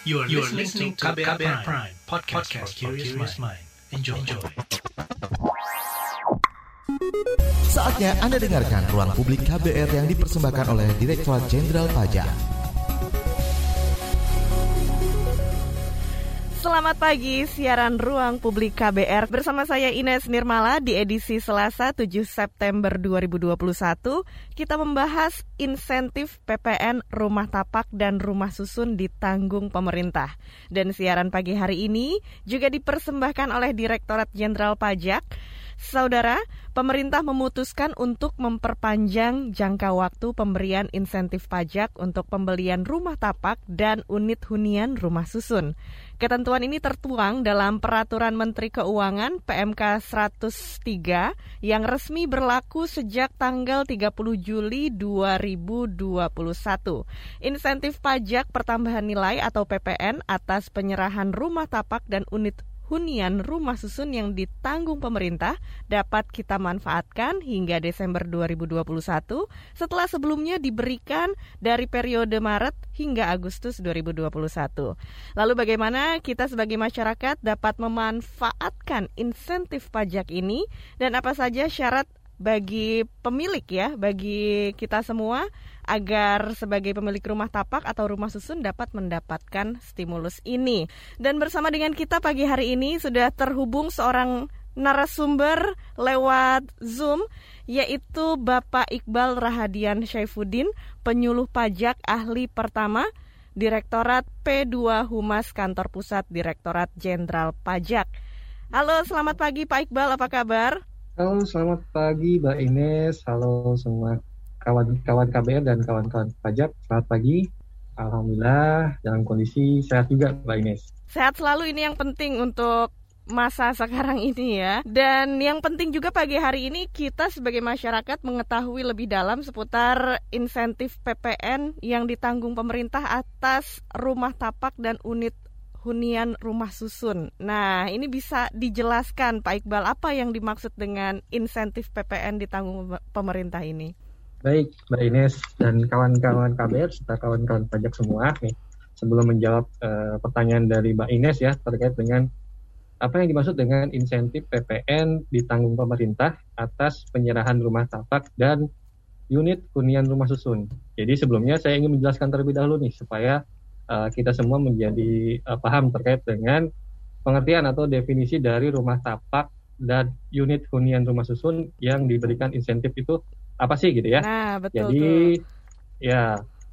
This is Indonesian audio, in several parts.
You are, you are listening to KBR, KBR Prime, Prime podcast, podcast for curious mind. Enjoy. Enjoy. Saatnya Anda dengarkan Ruang Publik KBR yang dipersembahkan oleh Direktorat Jenderal Pajak. Selamat pagi, siaran Ruang Publik KBR bersama saya Ines Nirmala di edisi Selasa 7 September 2021. Kita membahas insentif PPN rumah tapak dan rumah susun ditanggung pemerintah. Dan siaran pagi hari ini juga dipersembahkan oleh Direktorat Jenderal Pajak. Saudara, pemerintah memutuskan untuk memperpanjang jangka waktu pemberian insentif pajak untuk pembelian rumah tapak dan unit hunian rumah susun. Ketentuan ini tertuang dalam Peraturan Menteri Keuangan PMK 103 yang resmi berlaku sejak tanggal 30 Juli 2021. Insentif pajak pertambahan nilai atau PPN atas penyerahan rumah tapak dan unit hunian rumah susun yang ditanggung pemerintah dapat kita manfaatkan hingga Desember 2021 setelah sebelumnya diberikan dari periode Maret hingga Agustus 2021. Lalu bagaimana kita sebagai masyarakat dapat memanfaatkan insentif pajak ini dan apa saja syarat bagi pemilik ya, bagi kita semua agar sebagai pemilik rumah tapak atau rumah susun dapat mendapatkan stimulus ini. Dan bersama dengan kita pagi hari ini sudah terhubung seorang narasumber lewat Zoom yaitu Bapak Iqbal Rahadian Syaifuddin, penyuluh pajak ahli pertama Direktorat P2 Humas Kantor Pusat Direktorat Jenderal Pajak. Halo, selamat pagi Pak Iqbal, apa kabar? Halo, selamat pagi Mbak Ines. Halo semua kawan-kawan KBR dan kawan-kawan pajak. Selamat pagi. Alhamdulillah dalam kondisi sehat juga Mbak Ines. Sehat selalu ini yang penting untuk masa sekarang ini ya. Dan yang penting juga pagi hari ini kita sebagai masyarakat mengetahui lebih dalam seputar insentif PPN yang ditanggung pemerintah atas rumah tapak dan unit hunian rumah susun. Nah, ini bisa dijelaskan Pak Iqbal apa yang dimaksud dengan insentif PPN ditanggung pemerintah ini? Baik, Mbak Ines dan kawan-kawan KBR serta kawan-kawan pajak semua nih. Sebelum menjawab uh, pertanyaan dari Mbak Ines ya terkait dengan apa yang dimaksud dengan insentif PPN ditanggung pemerintah atas penyerahan rumah tapak dan unit hunian rumah susun. Jadi sebelumnya saya ingin menjelaskan terlebih dahulu nih supaya uh, kita semua menjadi uh, paham terkait dengan pengertian atau definisi dari rumah tapak dan unit hunian rumah susun yang diberikan insentif itu apa sih gitu ya. Nah, betul jadi tuh. ya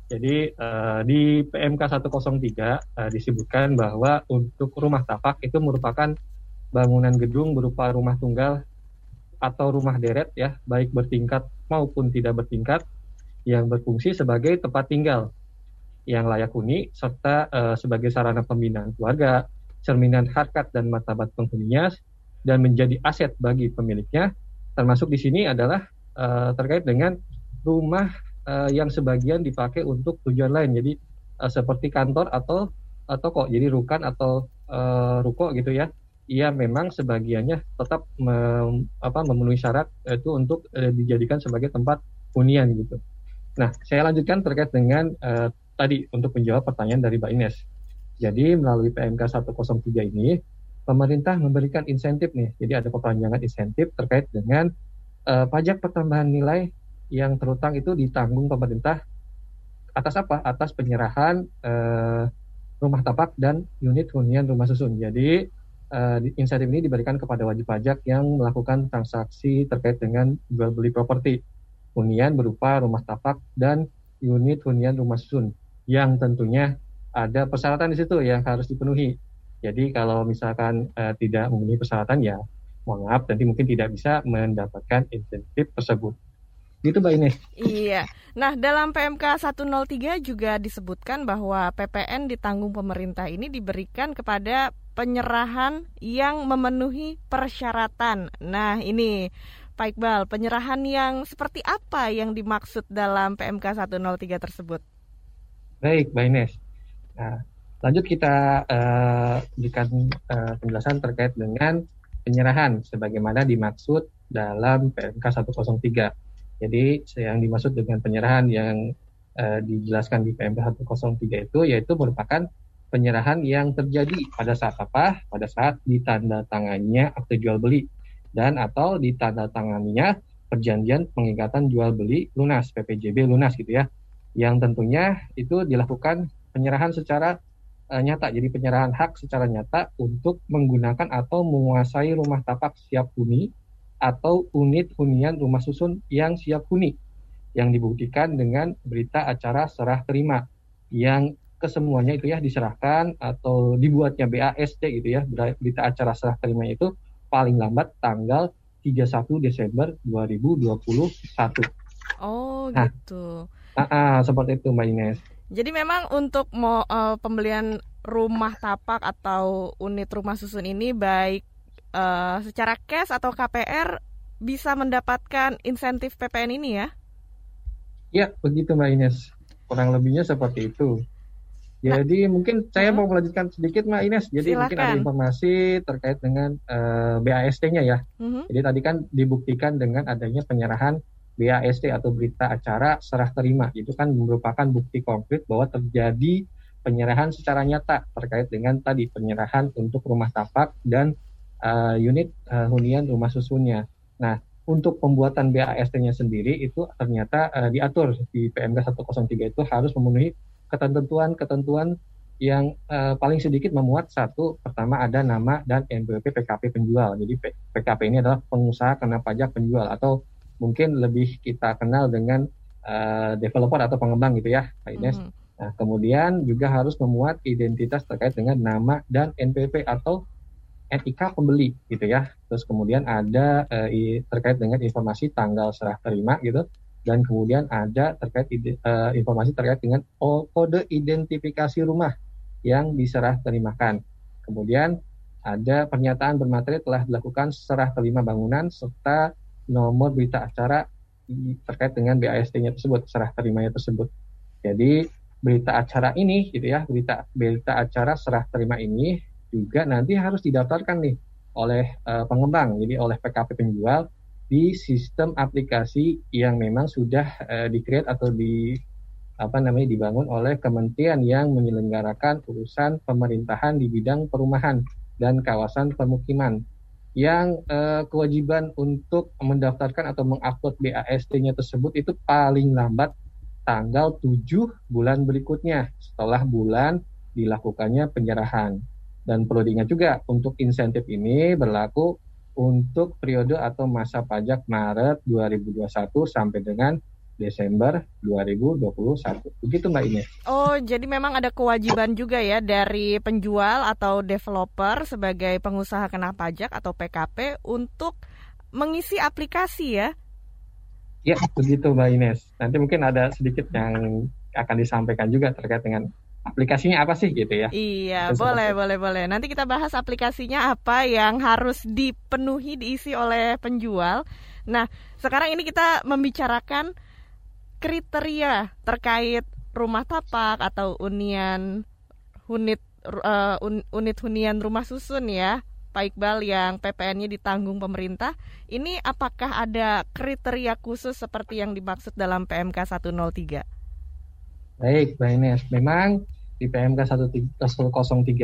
jadi uh, di PMK 103 uh, disebutkan bahwa untuk rumah tapak itu merupakan bangunan gedung berupa rumah tunggal atau rumah deret ya, baik bertingkat maupun tidak bertingkat yang berfungsi sebagai tempat tinggal yang layak huni serta uh, sebagai sarana pembinaan keluarga, cerminan harkat dan martabat penghuninya dan menjadi aset bagi pemiliknya. Termasuk di sini adalah uh, terkait dengan rumah uh, yang sebagian dipakai untuk tujuan lain. Jadi uh, seperti kantor atau uh, toko. Jadi rukan atau uh, ruko gitu ya. Ia memang sebagiannya tetap mem, apa, memenuhi syarat itu untuk uh, dijadikan sebagai tempat hunian gitu. Nah, saya lanjutkan terkait dengan uh, tadi untuk menjawab pertanyaan dari Mbak Ines. Jadi melalui PMK 103 ini pemerintah memberikan insentif nih. Jadi ada perpanjangan insentif terkait dengan uh, pajak pertambahan nilai yang terutang itu ditanggung pemerintah atas apa? Atas penyerahan uh, rumah tapak dan unit hunian rumah susun. Jadi uh, insentif ini diberikan kepada wajib pajak yang melakukan transaksi terkait dengan jual beli properti hunian berupa rumah tapak dan unit hunian rumah susun yang tentunya ada persyaratan di situ yang harus dipenuhi. Jadi kalau misalkan uh, tidak memenuhi persyaratan ya mohon maaf nanti mungkin tidak bisa mendapatkan insentif tersebut. Gitu Mbak Ines. Iya. Nah, dalam PMK 103 juga disebutkan bahwa PPN ditanggung pemerintah ini diberikan kepada penyerahan yang memenuhi persyaratan. Nah, ini Pak Iqbal, penyerahan yang seperti apa yang dimaksud dalam PMK 103 tersebut? Baik, Mbak Ines. Nah, lanjut kita uh, berikan uh, penjelasan terkait dengan penyerahan sebagaimana dimaksud dalam PMK 103. Jadi yang dimaksud dengan penyerahan yang uh, dijelaskan di PMK 103 itu yaitu merupakan penyerahan yang terjadi pada saat apa? Pada saat ditandatangannya akte jual beli dan atau ditandatangannya perjanjian pengikatan jual beli lunas PPJB lunas gitu ya. Yang tentunya itu dilakukan penyerahan secara uh, nyata. Jadi penyerahan hak secara nyata untuk menggunakan atau menguasai rumah tapak siap huni atau unit hunian rumah susun yang siap huni yang dibuktikan dengan berita acara serah terima yang kesemuanya itu ya diserahkan atau dibuatnya BAST gitu ya berita acara serah terima itu paling lambat tanggal 31 Desember 2021. Oh nah, gitu. Ah, ah, seperti itu Mbak Ines. Jadi memang untuk mau uh, pembelian rumah tapak atau unit rumah susun ini baik uh, secara cash atau KPR bisa mendapatkan insentif PPN ini ya? Ya, begitu Mbak Ines. Kurang lebihnya seperti itu. Jadi nah, mungkin saya mau melanjutkan sedikit Mbak Ines. Jadi Silakan. mungkin ada informasi terkait dengan uh, eh, BAST-nya ya. Uh-huh. Jadi tadi kan dibuktikan dengan adanya penyerahan BAST atau berita acara serah terima. Itu kan merupakan bukti konkret bahwa terjadi penyerahan secara nyata terkait dengan tadi penyerahan untuk rumah tapak dan uh, unit uh, hunian rumah susunnya. Nah, untuk pembuatan BAST-nya sendiri itu ternyata uh, diatur di PMK 103 itu harus memenuhi ketentuan-ketentuan yang uh, paling sedikit memuat satu pertama ada nama dan NPWP PKP penjual. Jadi PKP ini adalah pengusaha kena pajak penjual atau mungkin lebih kita kenal dengan uh, developer atau pengembang gitu ya, Pak Ines. Mm -hmm. Nah, kemudian juga harus memuat identitas terkait dengan nama dan NPP atau NIK pembeli gitu ya. Terus kemudian ada uh, terkait dengan informasi tanggal serah terima gitu dan kemudian ada terkait uh, informasi terkait dengan kode identifikasi rumah yang diserah terimakan. Kemudian ada pernyataan bermateri telah dilakukan serah terima bangunan serta nomor berita acara terkait dengan BAST-nya tersebut, serah terimanya tersebut. Jadi berita acara ini gitu ya, berita berita acara serah terima ini juga nanti harus didaftarkan nih oleh uh, pengembang, jadi oleh PKP penjual di sistem aplikasi yang memang sudah uh, di atau di apa namanya dibangun oleh kementerian yang menyelenggarakan urusan pemerintahan di bidang perumahan dan kawasan permukiman yang eh, kewajiban untuk mendaftarkan atau mengupload BAST-nya tersebut itu paling lambat tanggal 7 bulan berikutnya setelah bulan dilakukannya penyerahan. Dan perlu diingat juga untuk insentif ini berlaku untuk periode atau masa pajak Maret 2021 sampai dengan Desember 2021. Begitu Mbak Ines. Oh, jadi memang ada kewajiban juga ya dari penjual atau developer sebagai pengusaha kena pajak atau PKP untuk mengisi aplikasi ya? Ya, begitu Mbak Ines. Nanti mungkin ada sedikit yang akan disampaikan juga terkait dengan aplikasinya apa sih gitu ya? Iya, Terus boleh, apa? boleh, boleh. Nanti kita bahas aplikasinya apa yang harus dipenuhi diisi oleh penjual. Nah, sekarang ini kita membicarakan kriteria terkait rumah tapak atau unian unit uh, unit hunian rumah susun ya Pak Iqbal yang PPN-nya ditanggung pemerintah ini apakah ada kriteria khusus seperti yang dimaksud dalam PMK 103? Baik, Mbak Ines. Memang di PMK 103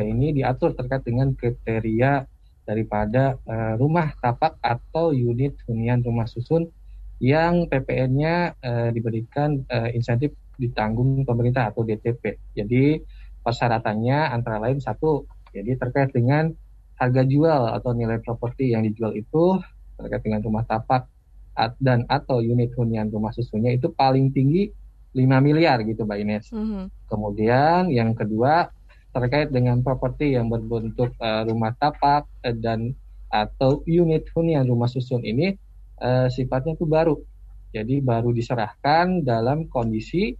ini diatur terkait dengan kriteria daripada uh, rumah tapak atau unit hunian rumah susun yang PPN-nya uh, diberikan uh, insentif ditanggung pemerintah atau DTP. Jadi persyaratannya antara lain satu, jadi terkait dengan harga jual atau nilai properti yang dijual itu terkait dengan rumah tapak dan atau unit hunian rumah susunnya itu paling tinggi 5 miliar gitu Mbak Ines. Mm -hmm. Kemudian yang kedua terkait dengan properti yang berbentuk uh, rumah tapak uh, dan atau unit hunian rumah susun ini uh, sifatnya itu baru. Jadi baru diserahkan dalam kondisi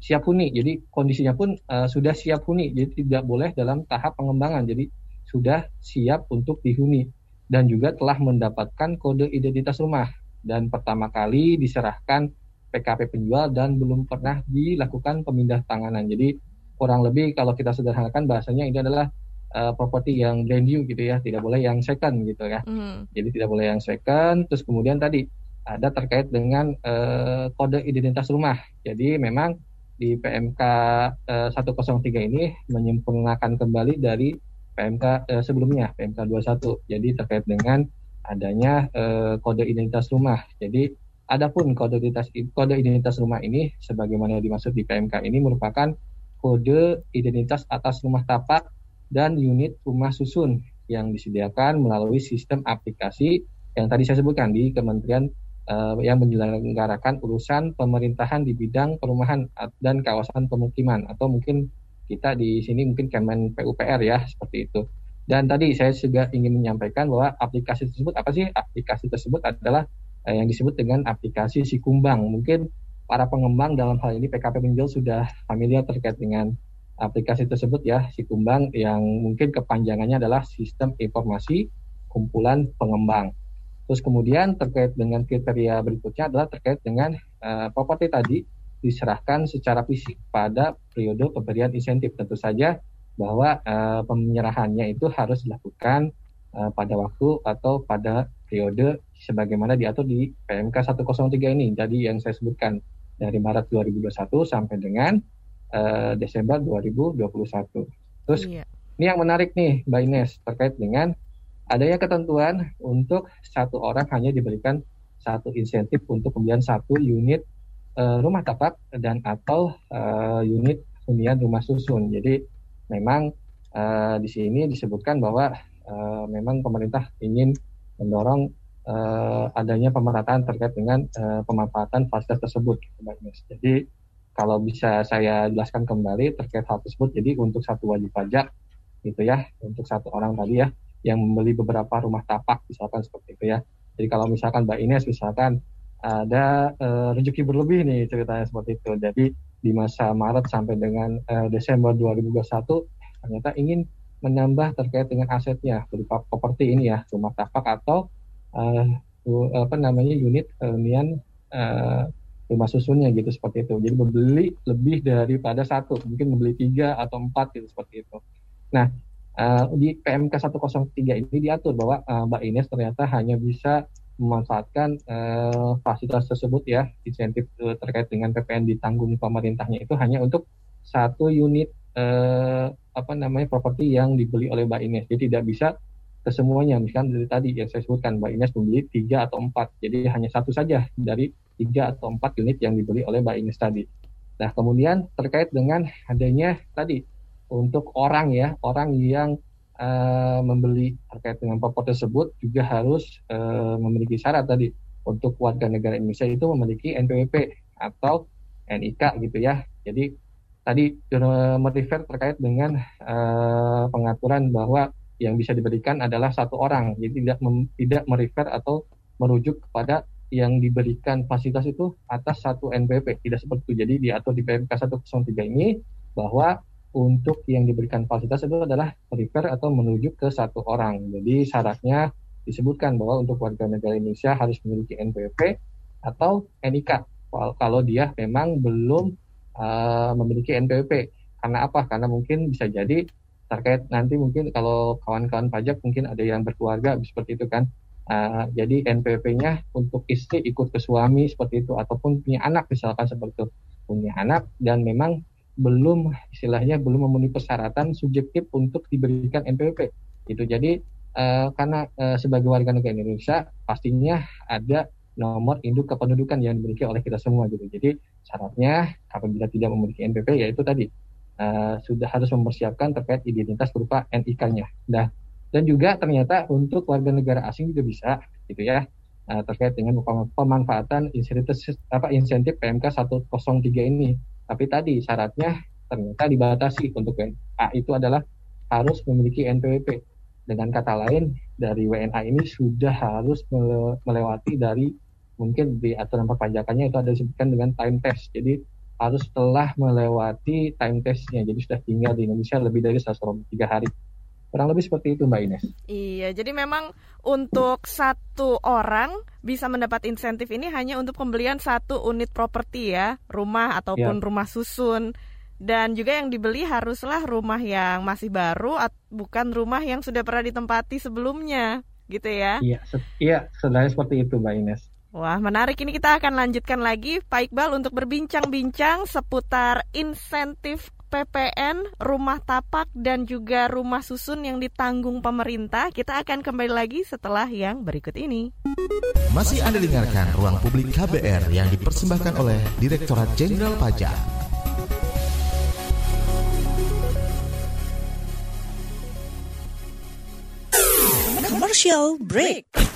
siap huni. Jadi kondisinya pun uh, sudah siap huni. Jadi tidak boleh dalam tahap pengembangan. Jadi sudah siap untuk dihuni dan juga telah mendapatkan kode identitas rumah dan pertama kali diserahkan PKP penjual dan belum pernah dilakukan pemindah tanganan. Jadi kurang lebih kalau kita sederhanakan bahasanya ini adalah uh, properti yang brand new gitu ya, tidak boleh yang second gitu ya. Mm. Jadi tidak boleh yang second. Terus kemudian tadi ada terkait dengan uh, kode identitas rumah. Jadi memang di PMK uh, 103 ini menyempurnakan kembali dari PMK uh, sebelumnya PMK 21. Jadi terkait dengan adanya uh, kode identitas rumah. Jadi adapun kode identitas kode identitas rumah ini sebagaimana dimaksud di PMK ini merupakan kode identitas atas rumah tapak dan unit rumah susun yang disediakan melalui sistem aplikasi yang tadi saya sebutkan di Kementerian uh, yang menyelenggarakan urusan pemerintahan di bidang perumahan dan kawasan pemukiman atau mungkin kita di sini mungkin Kemen PUPR ya seperti itu. Dan tadi saya juga ingin menyampaikan bahwa aplikasi tersebut apa sih? Aplikasi tersebut adalah uh, yang disebut dengan aplikasi si kumbang. Mungkin para pengembang dalam hal ini PKP Pinjol sudah familiar terkait dengan aplikasi tersebut ya si kumbang yang mungkin kepanjangannya adalah sistem informasi kumpulan pengembang. Terus kemudian terkait dengan kriteria berikutnya adalah terkait dengan uh, properti tadi diserahkan secara fisik pada periode pemberian insentif. Tentu saja bahwa uh, penyerahannya itu harus dilakukan uh, pada waktu atau pada periode sebagaimana diatur di PMK 103 ini. Jadi yang saya sebutkan dari Maret 2021 sampai dengan uh, Desember 2021. Terus iya. ini yang menarik nih Mbak Ines terkait dengan adanya ketentuan untuk satu orang hanya diberikan satu insentif untuk pembelian satu unit uh, rumah tapak dan atau uh, unit hunian rumah susun. Jadi memang uh, di sini disebutkan bahwa uh, memang pemerintah ingin mendorong uh, adanya pemerataan terkait dengan uh, pemanfaatan fasilitas tersebut. Jadi kalau bisa saya jelaskan kembali terkait hal tersebut, jadi untuk satu wajib pajak gitu ya, untuk satu orang tadi ya, yang membeli beberapa rumah tapak misalkan seperti itu ya. Jadi kalau misalkan Mbak Ines misalkan ada uh, rezeki berlebih nih ceritanya seperti itu. Jadi di masa Maret sampai dengan uh, Desember 2021 ternyata ingin menambah terkait dengan asetnya berupa properti ini ya rumah tapak atau uh, apa namanya unit hunian uh, rumah susunnya gitu seperti itu. Jadi membeli lebih daripada satu, mungkin membeli tiga atau empat gitu seperti itu. Nah uh, di PMK 103 ini diatur bahwa uh, Mbak Ines ternyata hanya bisa memanfaatkan uh, fasilitas tersebut ya insentif uh, terkait dengan PPN ditanggung pemerintahnya itu hanya untuk satu unit uh, apa namanya properti yang dibeli oleh Mbak Ines. Jadi tidak bisa kesemuanya. Misalkan dari tadi yang saya sebutkan Mbak Ines membeli tiga atau empat. Jadi hanya satu saja dari tiga atau empat unit yang dibeli oleh Mbak Ines tadi. Nah kemudian terkait dengan adanya tadi untuk orang ya orang yang uh, membeli terkait dengan pokok tersebut juga harus uh, memiliki syarat tadi untuk warga negara Indonesia itu memiliki NPWP atau NIK gitu ya. Jadi tadi merefer terkait dengan uh, pengaturan bahwa yang bisa diberikan adalah satu orang, jadi tidak mem, tidak merefer atau merujuk kepada yang diberikan fasilitas itu atas satu NPWP, tidak seperti itu. Jadi diatur di PMK 103 ini bahwa untuk yang diberikan fasilitas itu adalah refer atau menuju ke satu orang. Jadi syaratnya disebutkan bahwa untuk warga negara Indonesia harus memiliki NPWP atau NIK kalau dia memang belum uh, memiliki NPWP. Karena apa? Karena mungkin bisa jadi terkait nanti mungkin kalau kawan-kawan pajak mungkin ada yang berkeluarga seperti itu kan. Uh, jadi NPWP-nya untuk istri ikut ke suami seperti itu ataupun punya anak misalkan seperti itu punya anak dan memang belum istilahnya belum memenuhi persyaratan subjektif untuk diberikan NPWP. Itu jadi uh, karena uh, sebagai warga negara Indonesia pastinya ada nomor induk kependudukan yang dimiliki oleh kita semua gitu. Jadi syaratnya apabila tidak memiliki NPWP yaitu tadi uh, sudah harus mempersiapkan terkait identitas berupa NIK-nya. Nah, dan juga ternyata untuk warga negara asing juga bisa gitu ya uh, terkait dengan pemanfaatan insentif apa insentif PMK 103 ini tapi tadi syaratnya ternyata dibatasi untuk WNA itu adalah harus memiliki NPWP. Dengan kata lain, dari WNA ini sudah harus melewati dari mungkin di aturan perpajakannya itu ada disebutkan dengan time test. Jadi harus telah melewati time testnya. Jadi sudah tinggal di Indonesia lebih dari 103 hari. Kurang lebih seperti itu Mbak Ines. Iya, jadi memang untuk satu orang bisa mendapat insentif ini hanya untuk pembelian satu unit properti ya, rumah ataupun ya. rumah susun. Dan juga yang dibeli haruslah rumah yang masih baru, bukan rumah yang sudah pernah ditempati sebelumnya, gitu ya? Iya, se iya sebenarnya seperti itu Mbak Ines. Wah, menarik. Ini kita akan lanjutkan lagi, Pak Iqbal, untuk berbincang-bincang seputar insentif PPN, rumah tapak, dan juga rumah susun yang ditanggung pemerintah. Kita akan kembali lagi setelah yang berikut ini. Masih Anda dengarkan Ruang Publik KBR yang dipersembahkan oleh Direktorat Jenderal Pajak. Commercial break.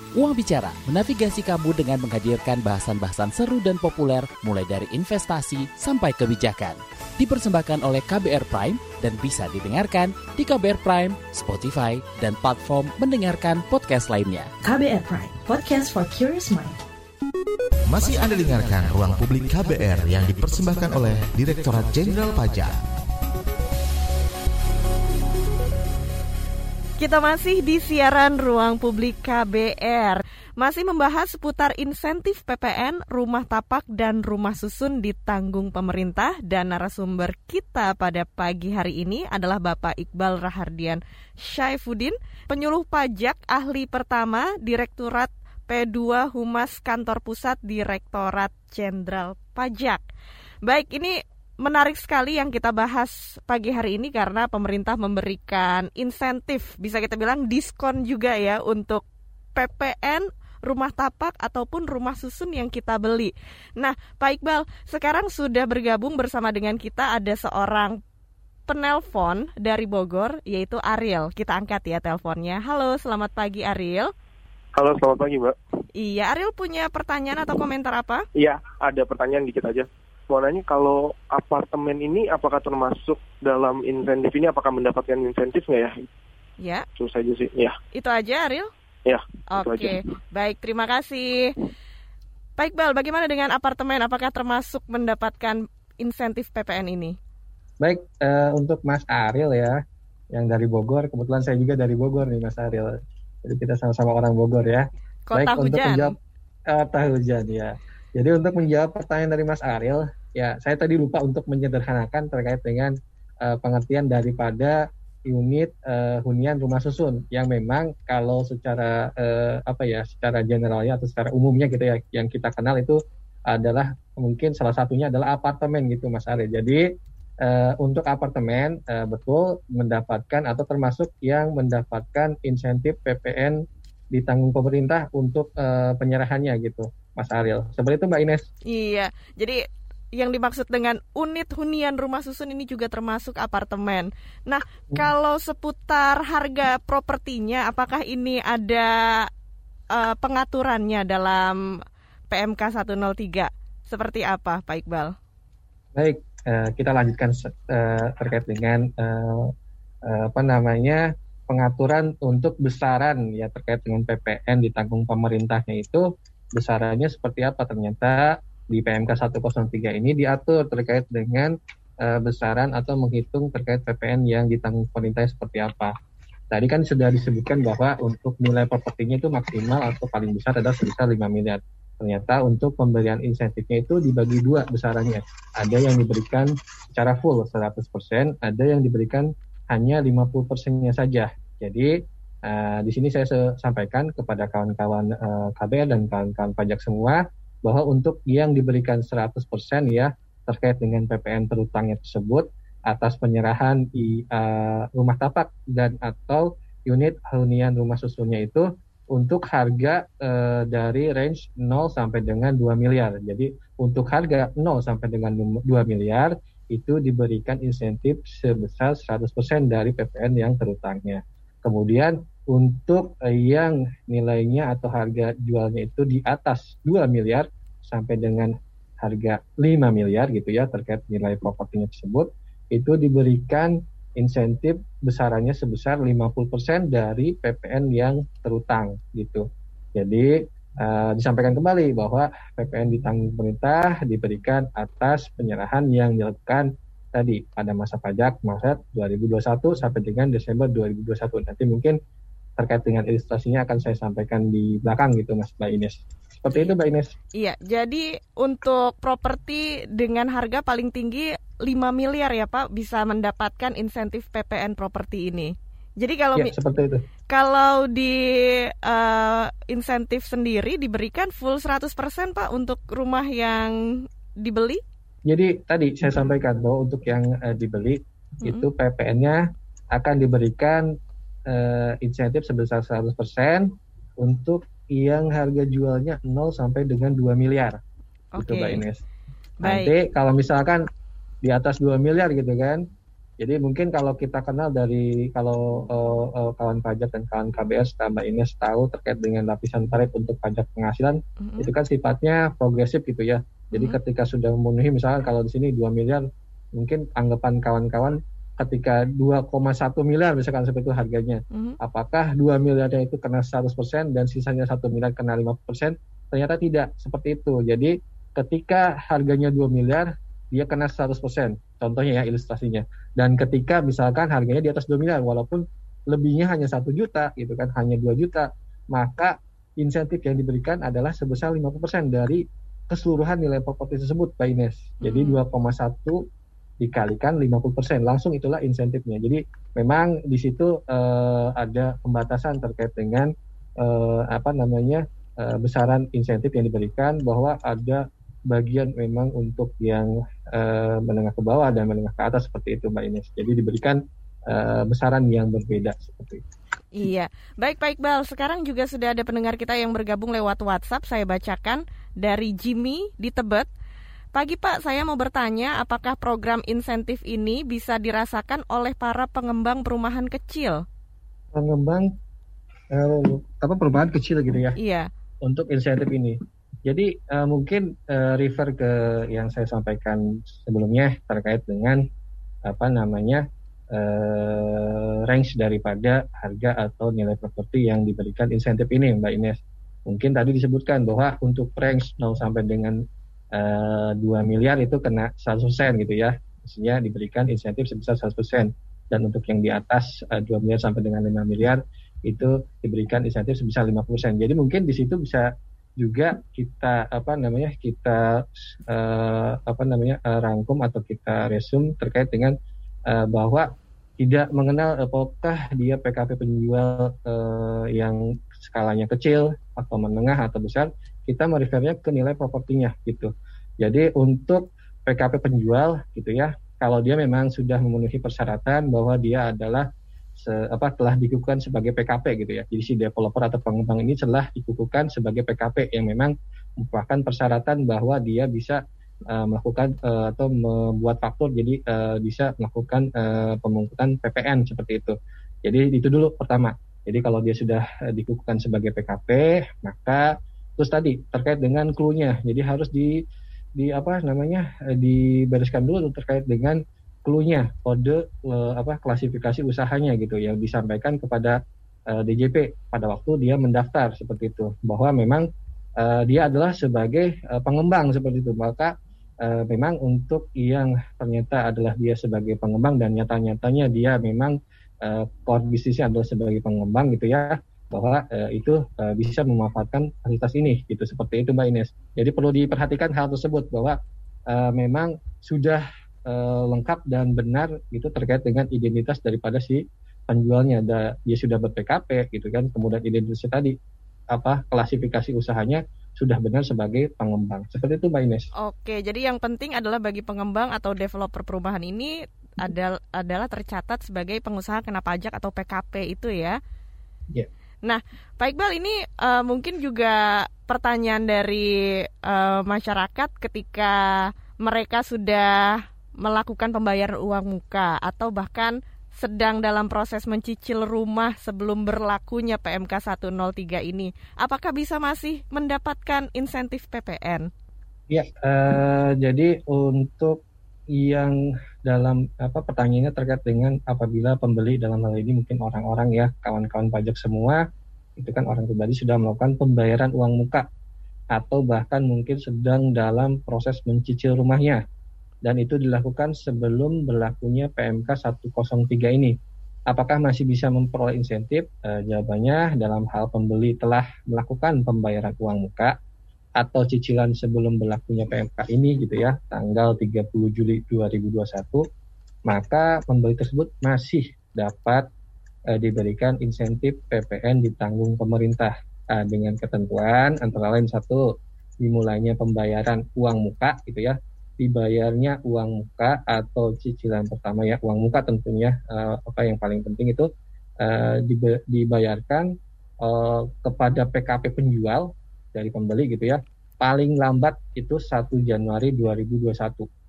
Uang Bicara menavigasi kamu dengan menghadirkan bahasan-bahasan seru dan populer mulai dari investasi sampai kebijakan. Dipersembahkan oleh KBR Prime dan bisa didengarkan di KBR Prime, Spotify, dan platform mendengarkan podcast lainnya. KBR Prime, podcast for curious mind. Masih Anda dengarkan Ruang Publik KBR yang dipersembahkan oleh Direktorat Jenderal Pajak. Kita masih di siaran Ruang Publik KBR. Masih membahas seputar insentif PPN, rumah tapak, dan rumah susun ditanggung pemerintah. Dan narasumber kita pada pagi hari ini adalah Bapak Iqbal Rahardian Syaifuddin, penyuluh pajak ahli pertama Direkturat P2 Humas Kantor Pusat Direktorat Jenderal Pajak. Baik, ini menarik sekali yang kita bahas pagi hari ini karena pemerintah memberikan insentif, bisa kita bilang diskon juga ya untuk PPN rumah tapak ataupun rumah susun yang kita beli. Nah, Pak Iqbal, sekarang sudah bergabung bersama dengan kita ada seorang penelpon dari Bogor yaitu Ariel. Kita angkat ya teleponnya. Halo, selamat pagi Ariel. Halo, selamat pagi Mbak. Iya, Ariel punya pertanyaan atau komentar apa? Iya, ada pertanyaan dikit aja. Mau nanya kalau apartemen ini apakah termasuk dalam insentif ini? Apakah mendapatkan insentif nggak ya? Ya. Itu saja sih. Ya. Itu aja, Ariel? Ya. Oke, baik. Terima kasih. Pak Iqbal, bagaimana dengan apartemen? Apakah termasuk mendapatkan insentif PPN ini? Baik, uh, untuk Mas Ariel ya, yang dari Bogor. Kebetulan saya juga dari Bogor nih, Mas Ariel. Jadi kita sama-sama orang Bogor ya. Kota Baik, hujan. untuk menjawab uh, hujan ya. Jadi untuk menjawab pertanyaan dari Mas Ariel, ya saya tadi lupa untuk menyederhanakan terkait dengan uh, pengertian daripada unit uh, hunian rumah susun yang memang kalau secara uh, apa ya secara generalnya atau secara umumnya gitu ya yang kita kenal itu adalah mungkin salah satunya adalah apartemen gitu Mas Ariel. Jadi uh, untuk apartemen uh, betul mendapatkan atau termasuk yang mendapatkan insentif PPN ditanggung pemerintah untuk uh, penyerahannya gitu Mas Ariel. Seperti itu Mbak Ines. Iya. Jadi yang dimaksud dengan unit hunian rumah susun ini juga termasuk apartemen. Nah, kalau seputar harga propertinya, apakah ini ada uh, pengaturannya dalam PMK 103? Seperti apa, Pak Iqbal? Baik, uh, kita lanjutkan uh, terkait dengan uh, uh, apa namanya pengaturan untuk besaran ya terkait dengan PPN ditanggung pemerintahnya itu besarannya seperti apa ternyata di PMK 103 ini diatur terkait dengan uh, besaran atau menghitung terkait PPN yang ditanggung pemerintah seperti apa. Tadi kan sudah disebutkan bahwa untuk nilai propertinya itu maksimal atau paling besar adalah sebesar 5 miliar. Ternyata untuk pemberian insentifnya itu dibagi dua besarannya. Ada yang diberikan secara full 100%, ada yang diberikan hanya 50 persennya saja. Jadi uh, di sini saya sampaikan kepada kawan-kawan uh, KBR dan kawan-kawan pajak semua bahwa untuk yang diberikan 100% ya terkait dengan PPN terutangnya tersebut atas penyerahan di uh, rumah tapak dan atau unit hunian rumah susunnya itu untuk harga uh, dari range 0 sampai dengan 2 miliar. Jadi untuk harga 0 sampai dengan 2 miliar itu diberikan insentif sebesar 100% dari PPN yang terutangnya. Kemudian untuk eh, yang nilainya atau harga jualnya itu di atas 2 miliar sampai dengan harga 5 miliar gitu ya terkait nilai propertinya tersebut itu diberikan insentif besarannya sebesar 50% dari PPN yang terutang gitu. Jadi uh, disampaikan kembali bahwa PPN ditanggung pemerintah diberikan atas penyerahan yang dilakukan tadi pada masa pajak Maret 2021 sampai dengan Desember 2021. Nanti mungkin terkait dengan ilustrasinya akan saya sampaikan di belakang gitu Mas Mbak Ines. Seperti itu Mbak Ines. Iya, jadi untuk properti dengan harga paling tinggi 5 miliar ya Pak bisa mendapatkan insentif PPN properti ini. Jadi kalau ya, seperti itu. Kalau di uh, insentif sendiri diberikan full 100% Pak untuk rumah yang dibeli? Jadi tadi saya sampaikan bahwa untuk yang uh, dibeli hmm. itu PPN-nya akan diberikan uh, insentif sebesar 100% untuk yang harga jualnya 0 sampai dengan 2 miliar. Okay. Gitu Mbak Ines. Nanti Baik. kalau misalkan di atas 2 miliar gitu kan. Jadi mungkin kalau kita kenal dari kalau uh, uh, kawan pajak dan kawan KBR Mbak Ines tahu terkait dengan lapisan tarif untuk pajak penghasilan mm-hmm. itu kan sifatnya progresif gitu ya. Jadi mm-hmm. ketika sudah memenuhi misalkan kalau di sini 2 miliar mungkin anggapan kawan-kawan ketika 2,1 miliar misalkan seperti itu harganya, mm-hmm. apakah 2 miliarnya itu kena 100% dan sisanya 1 miliar kena 50%? Ternyata tidak seperti itu. Jadi ketika harganya 2 miliar, dia kena 100%. Contohnya ya ilustrasinya. Dan ketika misalkan harganya di atas 2 miliar, walaupun lebihnya hanya 1 juta, gitu kan, hanya 2 juta, maka insentif yang diberikan adalah sebesar 50% dari keseluruhan nilai properti tersebut, Pak Ines. Jadi hmm. 2,1 dikalikan 50%. Langsung itulah insentifnya. Jadi memang di situ uh, ada pembatasan terkait dengan uh, apa namanya uh, besaran insentif yang diberikan bahwa ada bagian memang untuk yang uh, menengah ke bawah dan menengah ke atas seperti itu Mbak Ines. Jadi diberikan uh, besaran yang berbeda seperti itu. Iya, baik Pak Iqbal. Sekarang juga sudah ada pendengar kita yang bergabung lewat WhatsApp. Saya bacakan dari Jimmy di Tebet. Pagi Pak, saya mau bertanya apakah program insentif ini bisa dirasakan oleh para pengembang perumahan kecil? Pengembang eh, apa perumahan kecil gitu ya? Iya. Untuk insentif ini. Jadi uh, mungkin uh, refer ke yang saya sampaikan sebelumnya terkait dengan apa namanya uh, range daripada harga atau nilai properti yang diberikan insentif ini, Mbak Ines. Mungkin tadi disebutkan bahwa untuk range 0 sampai dengan eh, 2 miliar itu kena 100% gitu ya. Maksudnya diberikan insentif sebesar 100%. Dan untuk yang di atas eh, 2 miliar sampai dengan 5 miliar itu diberikan insentif sebesar 50%. Jadi mungkin di situ bisa juga kita apa namanya kita uh, apa namanya uh, rangkum atau kita resume terkait dengan uh, bahwa tidak mengenal apakah dia PKP penjual uh, yang skalanya kecil atau menengah atau besar kita merefernya ke nilai propertinya gitu. Jadi untuk PKP penjual gitu ya, kalau dia memang sudah memenuhi persyaratan bahwa dia adalah se, apa telah dikukuhkan sebagai PKP gitu ya. Jadi si developer atau pengembang ini telah dikukuhkan sebagai PKP yang memang merupakan persyaratan bahwa dia bisa uh, melakukan uh, atau membuat faktur jadi uh, bisa melakukan uh, pemungkutan PPN seperti itu. Jadi itu dulu pertama. Jadi kalau dia sudah uh, dikukuhkan sebagai PKP, maka Terus tadi terkait dengan clue-nya, jadi harus di di apa namanya eh, dibereskan dulu terkait dengan clue-nya, kode eh, apa klasifikasi usahanya gitu yang disampaikan kepada uh, eh, DJP pada waktu dia mendaftar seperti itu. Bahwa memang uh, dia adalah sebagai uh, pengembang seperti itu. Maka uh, memang untuk yang ternyata adalah dia sebagai pengembang dan nyata-nyatanya dia memang uh, core bisnisnya adalah sebagai pengembang gitu ya bahwa uh, itu uh, bisa memanfaatkan fasilitas ini gitu seperti itu Mbak Ines. Jadi perlu diperhatikan hal tersebut bahwa uh, memang sudah uh, lengkap dan benar itu terkait dengan identitas daripada si penjualnya. Ada dia sudah ber-PKP gitu kan, kemudian identitasnya tadi apa klasifikasi usahanya sudah benar sebagai pengembang. Seperti itu Mbak Ines. Oke, jadi yang penting adalah bagi pengembang atau developer perumahan ini adalah adalah tercatat sebagai pengusaha kena pajak atau PKP itu ya. Yeah. Nah, Pak Iqbal ini uh, mungkin juga pertanyaan dari uh, masyarakat ketika mereka sudah melakukan pembayaran uang muka atau bahkan sedang dalam proses mencicil rumah sebelum berlakunya PMK 103 ini, apakah bisa masih mendapatkan insentif PPN? Ya, uh, jadi untuk yang dalam apa pertanyaannya terkait dengan apabila pembeli dalam hal ini mungkin orang-orang ya kawan-kawan pajak semua itu kan orang pribadi sudah melakukan pembayaran uang muka atau bahkan mungkin sedang dalam proses mencicil rumahnya dan itu dilakukan sebelum berlakunya PMK 103 ini. Apakah masih bisa memperoleh insentif? E, jawabannya dalam hal pembeli telah melakukan pembayaran uang muka atau cicilan sebelum berlakunya PMK ini gitu ya, tanggal 30 Juli 2021, maka pembeli tersebut masih dapat e, diberikan insentif PPN ditanggung pemerintah. E, dengan ketentuan antara lain satu dimulainya pembayaran uang muka gitu ya, dibayarnya uang muka atau cicilan pertama ya uang muka tentunya e, apa yang paling penting itu e, dibayarkan e, kepada PKP penjual dari pembeli gitu ya. Paling lambat itu 1 Januari 2021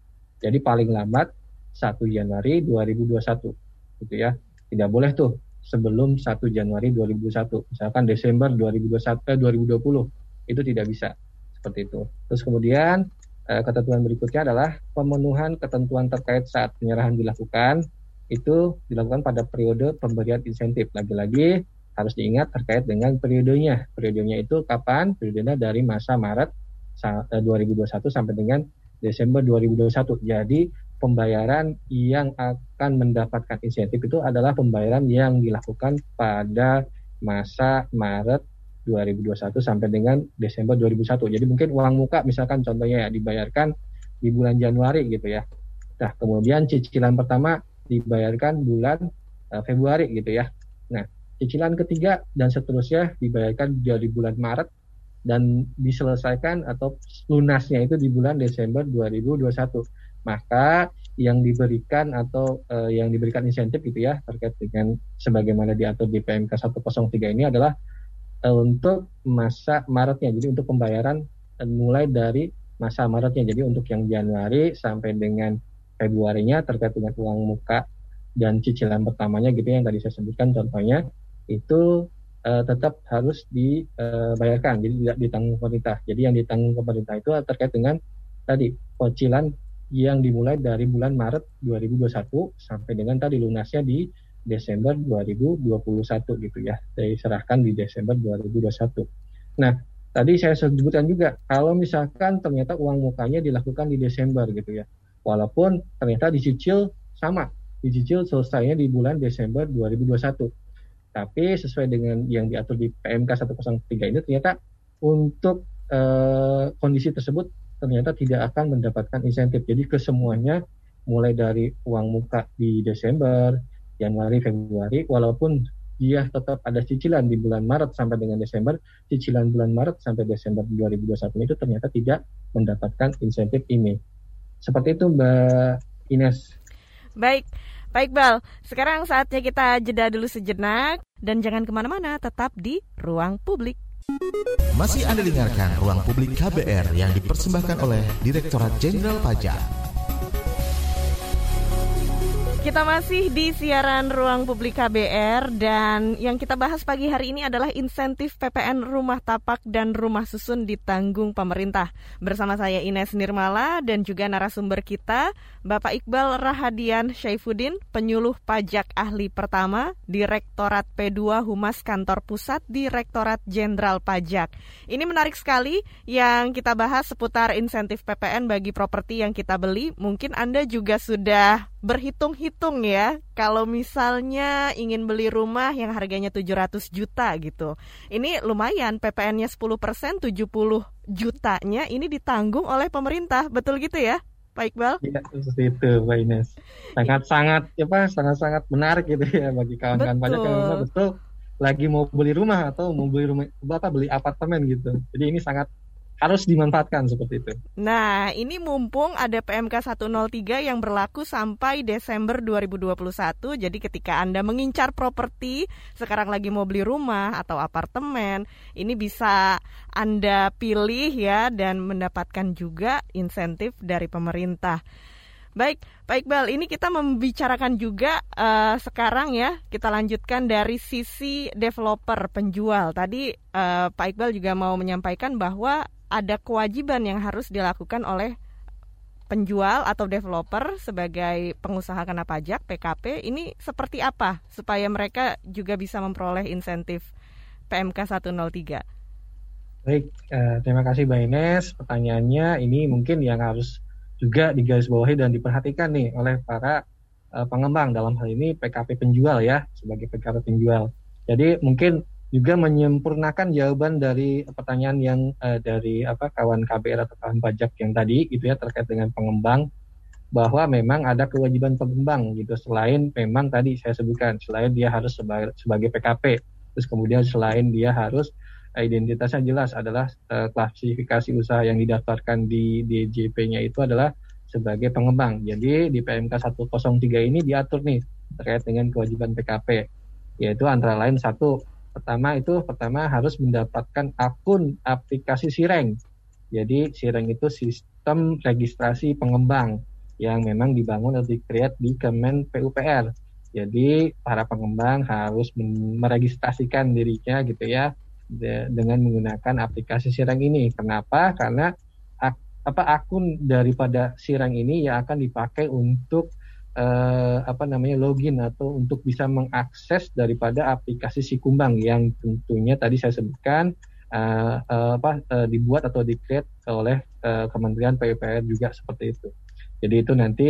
jadi paling lambat 1 Januari 2021 gitu ya. Tidak boleh tuh sebelum 1 Januari 2021 misalkan Desember 2021 eh, 2020 itu tidak bisa seperti itu. Terus kemudian eh, ketentuan berikutnya adalah pemenuhan ketentuan terkait saat penyerahan dilakukan itu dilakukan pada periode pemberian insentif. Lagi-lagi harus diingat terkait dengan periodenya. Periodenya itu kapan? Periodenya dari masa Maret 2021 eh, sampai dengan Desember 2021. Jadi pembayaran yang akan mendapatkan insentif itu adalah pembayaran yang dilakukan pada masa Maret 2021 sampai dengan Desember 2021. Jadi mungkin uang muka misalkan contohnya ya dibayarkan di bulan Januari gitu ya. Nah, kemudian cicilan pertama dibayarkan bulan uh, Februari gitu ya. Cicilan ketiga dan seterusnya dibayarkan dari bulan Maret dan diselesaikan atau lunasnya itu di bulan Desember 2021. Maka yang diberikan atau uh, yang diberikan insentif gitu ya terkait dengan sebagaimana diatur di PMK 103 ini adalah uh, untuk masa Maretnya. Jadi untuk pembayaran uh, mulai dari masa Maretnya. Jadi untuk yang Januari sampai dengan Februarinya terkait dengan uang muka dan cicilan pertamanya gitu ya, yang tadi saya sebutkan contohnya itu uh, tetap harus dibayarkan, jadi tidak ditanggung pemerintah. Jadi yang ditanggung pemerintah itu terkait dengan tadi cicilan yang dimulai dari bulan Maret 2021 sampai dengan tadi lunasnya di Desember 2021 gitu ya. Diserahkan di Desember 2021. Nah, tadi saya sebutkan juga kalau misalkan ternyata uang mukanya dilakukan di Desember gitu ya. Walaupun ternyata dicicil sama, dicicil selesainya di bulan Desember 2021 tapi sesuai dengan yang diatur di PMK 103 ini ternyata untuk uh, kondisi tersebut ternyata tidak akan mendapatkan insentif. Jadi kesemuanya mulai dari uang muka di Desember, Januari, Februari, walaupun dia tetap ada cicilan di bulan Maret sampai dengan Desember, cicilan bulan Maret sampai Desember 2021 itu ternyata tidak mendapatkan insentif ini. Seperti itu Mbak Ines. Baik, Baik Bal, sekarang saatnya kita jeda dulu sejenak dan jangan ke mana-mana, tetap di Ruang Publik. Masih Anda dengarkan Ruang Publik KBR yang dipersembahkan oleh Direktorat Jenderal Pajak. Kita masih di siaran Ruang Publik KBR dan yang kita bahas pagi hari ini adalah insentif PPN rumah tapak dan rumah susun ditanggung pemerintah. Bersama saya Ines Nirmala dan juga narasumber kita Bapak Iqbal Rahadian Syaifuddin, penyuluh pajak ahli pertama, Direktorat P2 Humas Kantor Pusat Direktorat Jenderal Pajak. Ini menarik sekali yang kita bahas seputar insentif PPN bagi properti yang kita beli. Mungkin Anda juga sudah berhitung-hitung ya kalau misalnya ingin beli rumah yang harganya 700 juta gitu. Ini lumayan PPN-nya 10%, 70 jutanya ini ditanggung oleh pemerintah. Betul gitu ya? Pak Iqbal? Iya, seperti itu, Pak Ines. Sangat-sangat ya Pak, sangat-sangat menarik gitu ya bagi kawan-kawan banyak yang betul lagi mau beli rumah atau mau beli rumah apa beli apartemen gitu. Jadi ini sangat harus dimanfaatkan seperti itu. Nah, ini mumpung ada PMK 103 yang berlaku sampai Desember 2021. Jadi ketika Anda mengincar properti, sekarang lagi mau beli rumah atau apartemen, ini bisa Anda pilih ya dan mendapatkan juga insentif dari pemerintah. Baik, Pak Iqbal, ini kita membicarakan juga uh, sekarang ya, kita lanjutkan dari sisi developer penjual. Tadi uh, Pak Iqbal juga mau menyampaikan bahwa ada kewajiban yang harus dilakukan oleh penjual atau developer sebagai pengusaha kena pajak PKP. Ini seperti apa supaya mereka juga bisa memperoleh insentif PMK 103? Baik, uh, terima kasih Mbak Ines. Pertanyaannya ini mungkin yang harus juga digarisbawahi dan diperhatikan nih oleh para uh, pengembang dalam hal ini PKP penjual ya sebagai PKP penjual. Jadi mungkin juga menyempurnakan jawaban dari pertanyaan yang uh, dari apa kawan KBR atau kawan pajak yang tadi gitu ya terkait dengan pengembang bahwa memang ada kewajiban pengembang gitu selain memang tadi saya sebutkan selain dia harus sebagai, sebagai PKP terus kemudian selain dia harus identitasnya jelas adalah uh, klasifikasi usaha yang didaftarkan di DJP-nya itu adalah sebagai pengembang. Jadi di PMK 103 ini diatur nih terkait dengan kewajiban PKP yaitu antara lain satu pertama itu pertama harus mendapatkan akun aplikasi Sireng. Jadi Sireng itu sistem registrasi pengembang yang memang dibangun atau di-create di Kemen PUPR. Jadi para pengembang harus meregistrasikan dirinya gitu ya dengan menggunakan aplikasi Sirang ini. Kenapa? Karena ak, apa akun daripada Sirang ini yang akan dipakai untuk eh, apa namanya login atau untuk bisa mengakses daripada aplikasi Sikumbang yang tentunya tadi saya sebutkan eh, eh, apa eh, dibuat atau dikreat oleh eh, Kementerian PUPR juga seperti itu. Jadi itu nanti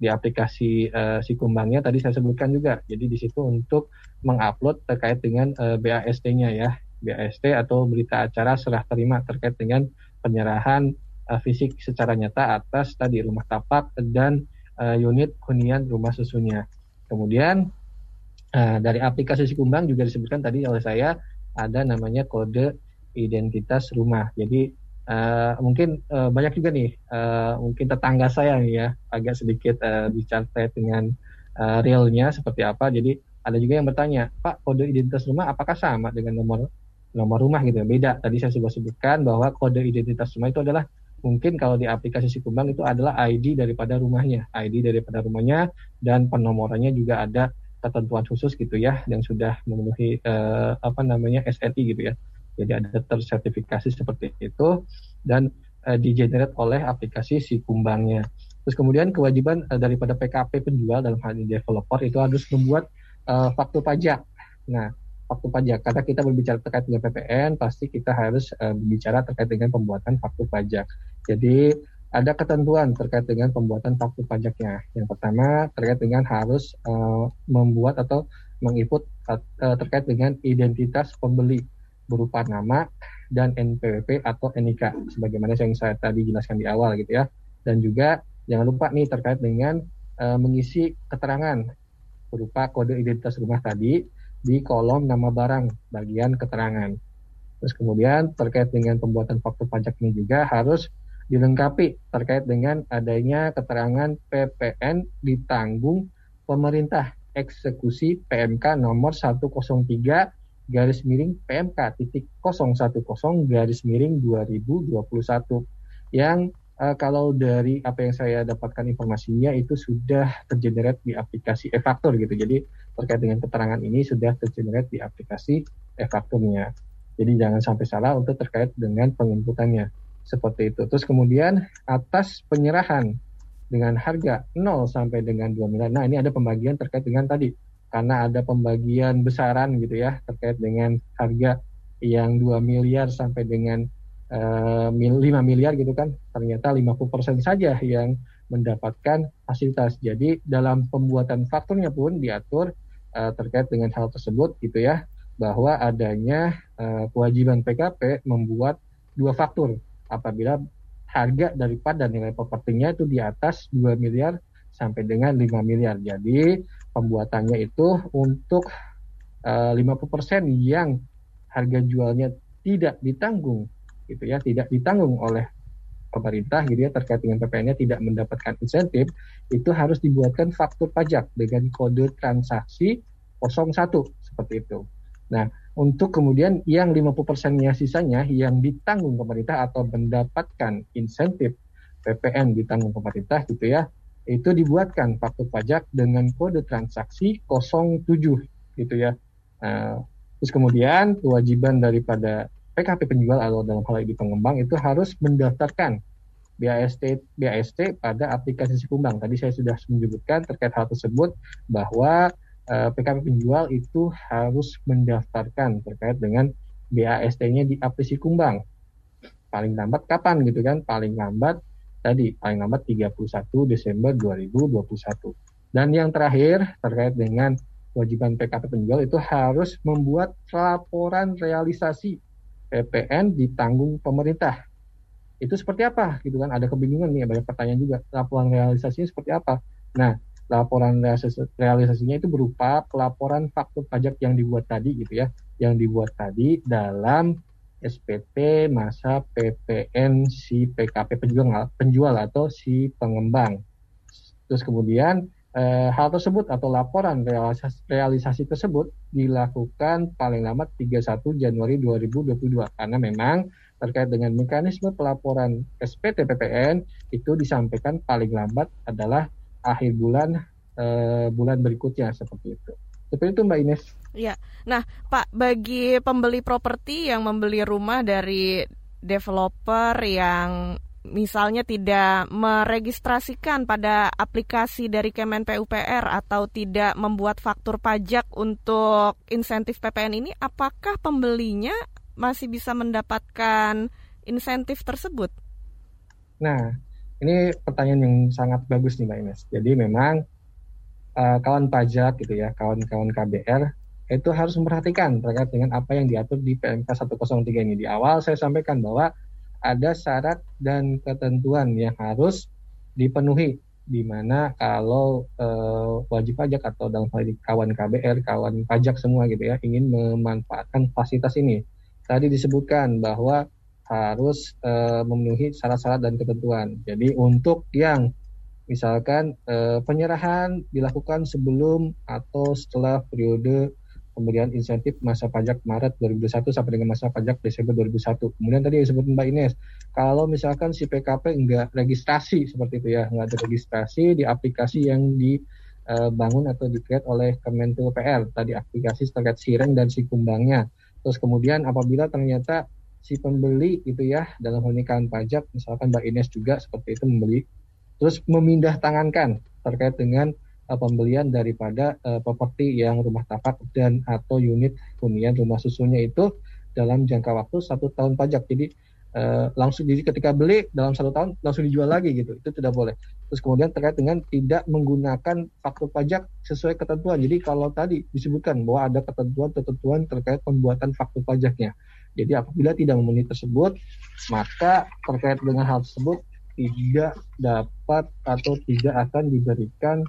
di aplikasi uh, Sikumbangnya tadi saya sebutkan juga. Jadi di situ untuk mengupload terkait dengan uh, BAST-nya ya. BAST atau berita acara serah terima terkait dengan penyerahan uh, fisik secara nyata atas tadi rumah tapak dan uh, unit hunian rumah susunya. Kemudian uh, dari aplikasi Sikumbang juga disebutkan tadi oleh saya ada namanya kode identitas rumah. Jadi uh, mungkin uh, banyak juga nih uh, mungkin tetangga saya nih ya agak sedikit uh, bicara dengan uh, realnya seperti apa. Jadi ada juga yang bertanya, Pak kode identitas rumah apakah sama dengan nomor nomor rumah gitu ya beda tadi saya sudah sebutkan bahwa kode identitas rumah itu adalah mungkin kalau di aplikasi Sikumbang itu adalah ID daripada rumahnya. ID daripada rumahnya dan penomorannya juga ada ketentuan khusus gitu ya yang sudah memenuhi eh, apa namanya SNI gitu ya. Jadi ada tersertifikasi seperti itu dan eh, digenerate oleh aplikasi Sikumbangnya terus kemudian kewajiban eh, daripada PKP penjual dalam hal ini developer itu harus membuat eh, faktur pajak. Nah faktur pajak. Karena kita berbicara terkait dengan PPN, pasti kita harus uh, berbicara terkait dengan pembuatan faktur pajak. Jadi ada ketentuan terkait dengan pembuatan faktur pajaknya. Yang pertama terkait dengan harus uh, membuat atau menginput uh, terkait dengan identitas pembeli berupa nama dan NPWP atau NIK sebagaimana yang saya tadi jelaskan di awal gitu ya. Dan juga jangan lupa nih terkait dengan uh, mengisi keterangan berupa kode identitas rumah tadi di kolom nama barang bagian keterangan. Terus kemudian terkait dengan pembuatan faktur pajak ini juga harus dilengkapi terkait dengan adanya keterangan PPN ditanggung pemerintah eksekusi PMK nomor 103 garis miring PMK titik 010 garis miring 2021 yang uh, kalau dari apa yang saya dapatkan informasinya itu sudah tergenerate di aplikasi e-faktur gitu. Jadi terkait dengan keterangan ini sudah tergenerate di aplikasi e-fakturnya. Jadi jangan sampai salah untuk terkait dengan penginputannya. Seperti itu. Terus kemudian atas penyerahan dengan harga 0 sampai dengan 2 miliar. Nah, ini ada pembagian terkait dengan tadi. Karena ada pembagian besaran gitu ya terkait dengan harga yang 2 miliar sampai dengan uh, 5 miliar gitu kan. Ternyata 50% saja yang mendapatkan fasilitas. Jadi dalam pembuatan fakturnya pun diatur uh, terkait dengan hal tersebut gitu ya bahwa adanya uh, kewajiban PKP membuat dua faktur apabila harga daripada nilai propertinya itu di atas 2 miliar sampai dengan 5 miliar. Jadi pembuatannya itu untuk uh, 50% yang harga jualnya tidak ditanggung gitu ya, tidak ditanggung oleh pemerintah gitu ya terkait dengan PPN-nya tidak mendapatkan insentif itu harus dibuatkan faktur pajak dengan kode transaksi 01 seperti itu. Nah, untuk kemudian yang 50%-nya sisanya yang ditanggung pemerintah atau mendapatkan insentif PPN ditanggung pemerintah gitu ya, itu dibuatkan faktur pajak dengan kode transaksi 07 gitu ya. Nah, terus kemudian kewajiban daripada PKP penjual atau dalam hal ini pengembang itu harus mendaftarkan BAST BAST pada aplikasi Sikumbang. Tadi saya sudah menyebutkan terkait hal tersebut bahwa eh, PKP penjual itu harus mendaftarkan terkait dengan BAST-nya di aplikasi Kumbang. Paling lambat kapan gitu kan? Paling lambat tadi paling lambat 31 Desember 2021. Dan yang terakhir terkait dengan kewajiban PKP penjual itu harus membuat laporan realisasi PPN ditanggung pemerintah. Itu seperti apa gitu kan? Ada kebingungan nih, banyak pertanyaan juga. Laporan realisasinya seperti apa? Nah, laporan realisasinya itu berupa pelaporan faktur pajak yang dibuat tadi gitu ya, yang dibuat tadi dalam SPT masa PPN si PKP penjual penjual atau si pengembang. Terus kemudian eh, hal tersebut atau laporan realisasi, tersebut dilakukan paling lambat 31 Januari 2022 karena memang terkait dengan mekanisme pelaporan SPT PPN itu disampaikan paling lambat adalah akhir bulan eh, bulan berikutnya seperti itu. Seperti itu Mbak Ines. Ya, nah Pak, bagi pembeli properti yang membeli rumah dari developer yang misalnya tidak meregistrasikan pada aplikasi dari Kemen PUPR atau tidak membuat faktur pajak untuk insentif PPN ini, apakah pembelinya masih bisa mendapatkan insentif tersebut? Nah, ini pertanyaan yang sangat bagus nih Mbak Ines. Jadi memang uh, kawan pajak gitu ya, kawan-kawan KBR itu harus memperhatikan terkait dengan apa yang diatur di PMK 103 ini. Di awal saya sampaikan bahwa ada syarat dan ketentuan yang harus dipenuhi di mana kalau uh, wajib pajak atau dalam hal ini kawan KBR, kawan pajak semua gitu ya ingin memanfaatkan fasilitas ini. Tadi disebutkan bahwa harus uh, memenuhi syarat-syarat dan ketentuan. Jadi untuk yang misalkan uh, penyerahan dilakukan sebelum atau setelah periode kemudian insentif masa pajak Maret 2021 sampai dengan masa pajak Desember 2001. Kemudian tadi disebut Mbak Ines, kalau misalkan si PKP enggak registrasi seperti itu ya, enggak ada registrasi di aplikasi yang dibangun atau dikreat oleh Kementerian PR, tadi aplikasi terkait Sireng dan si kumbangnya. Terus kemudian apabila ternyata si pembeli itu ya dalam kan pajak, misalkan Mbak Ines juga seperti itu membeli, terus memindah tangankan terkait dengan uh, pembelian daripada uh, properti yang rumah tapak dan atau unit hunian rumah susunya itu dalam jangka waktu satu tahun pajak. Jadi uh, langsung jadi ketika beli dalam satu tahun langsung dijual lagi gitu. Itu tidak boleh. Terus kemudian terkait dengan tidak menggunakan faktur pajak sesuai ketentuan. Jadi kalau tadi disebutkan bahwa ada ketentuan-ketentuan terkait pembuatan faktur pajaknya. Jadi apabila tidak memenuhi tersebut, maka terkait dengan hal tersebut tidak dapat atau tidak akan diberikan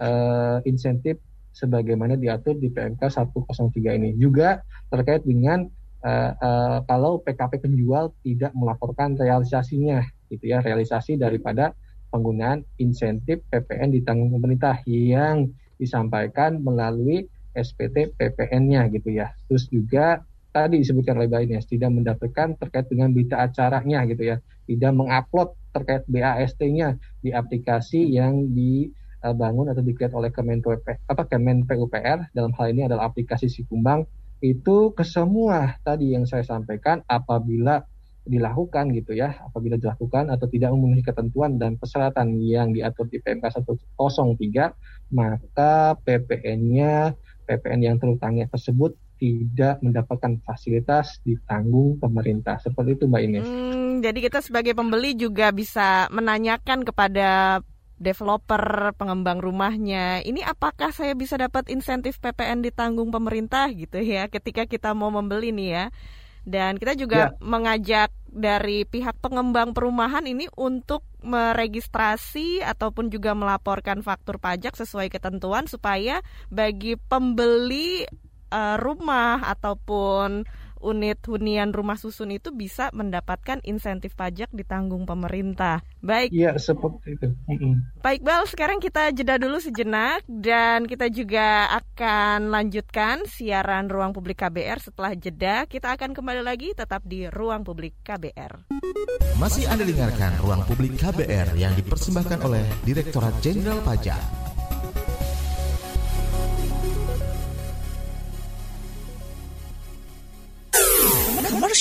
uh, insentif sebagaimana diatur di PMK 103 ini. Juga terkait dengan uh, uh, kalau PKP penjual tidak melaporkan realisasinya, gitu ya, realisasi daripada penggunaan insentif PPN ditanggung pemerintah yang disampaikan melalui SPT PPN-nya gitu ya. Terus juga tadi disebutkan oleh Ines tidak mendapatkan terkait dengan berita acaranya gitu ya, tidak mengupload terkait BAST-nya di aplikasi yang di bangun atau dikreat oleh Kemen apa Kemen PUPR dalam hal ini adalah aplikasi Sikumbang itu ke semua tadi yang saya sampaikan apabila dilakukan gitu ya apabila dilakukan atau tidak memenuhi ketentuan dan persyaratan yang diatur di PMK 103 maka PPN-nya PPN yang terutangnya tersebut tidak mendapatkan fasilitas ditanggung pemerintah seperti itu Mbak Ines. Hmm, jadi kita sebagai pembeli juga bisa menanyakan kepada developer, pengembang rumahnya. Ini apakah saya bisa dapat insentif PPN ditanggung pemerintah gitu ya ketika kita mau membeli nih ya. Dan kita juga ya. mengajak dari pihak pengembang perumahan ini untuk meregistrasi ataupun juga melaporkan faktur pajak sesuai ketentuan supaya bagi pembeli uh, rumah ataupun unit hunian rumah susun itu bisa mendapatkan insentif pajak ditanggung pemerintah. Baik. Iya, seperti itu. Baik, Bal, sekarang kita jeda dulu sejenak dan kita juga akan lanjutkan siaran Ruang Publik KBR setelah jeda. Kita akan kembali lagi tetap di Ruang Publik KBR. Masih Anda dengarkan Ruang Publik KBR yang dipersembahkan oleh Direktorat Jenderal Pajak.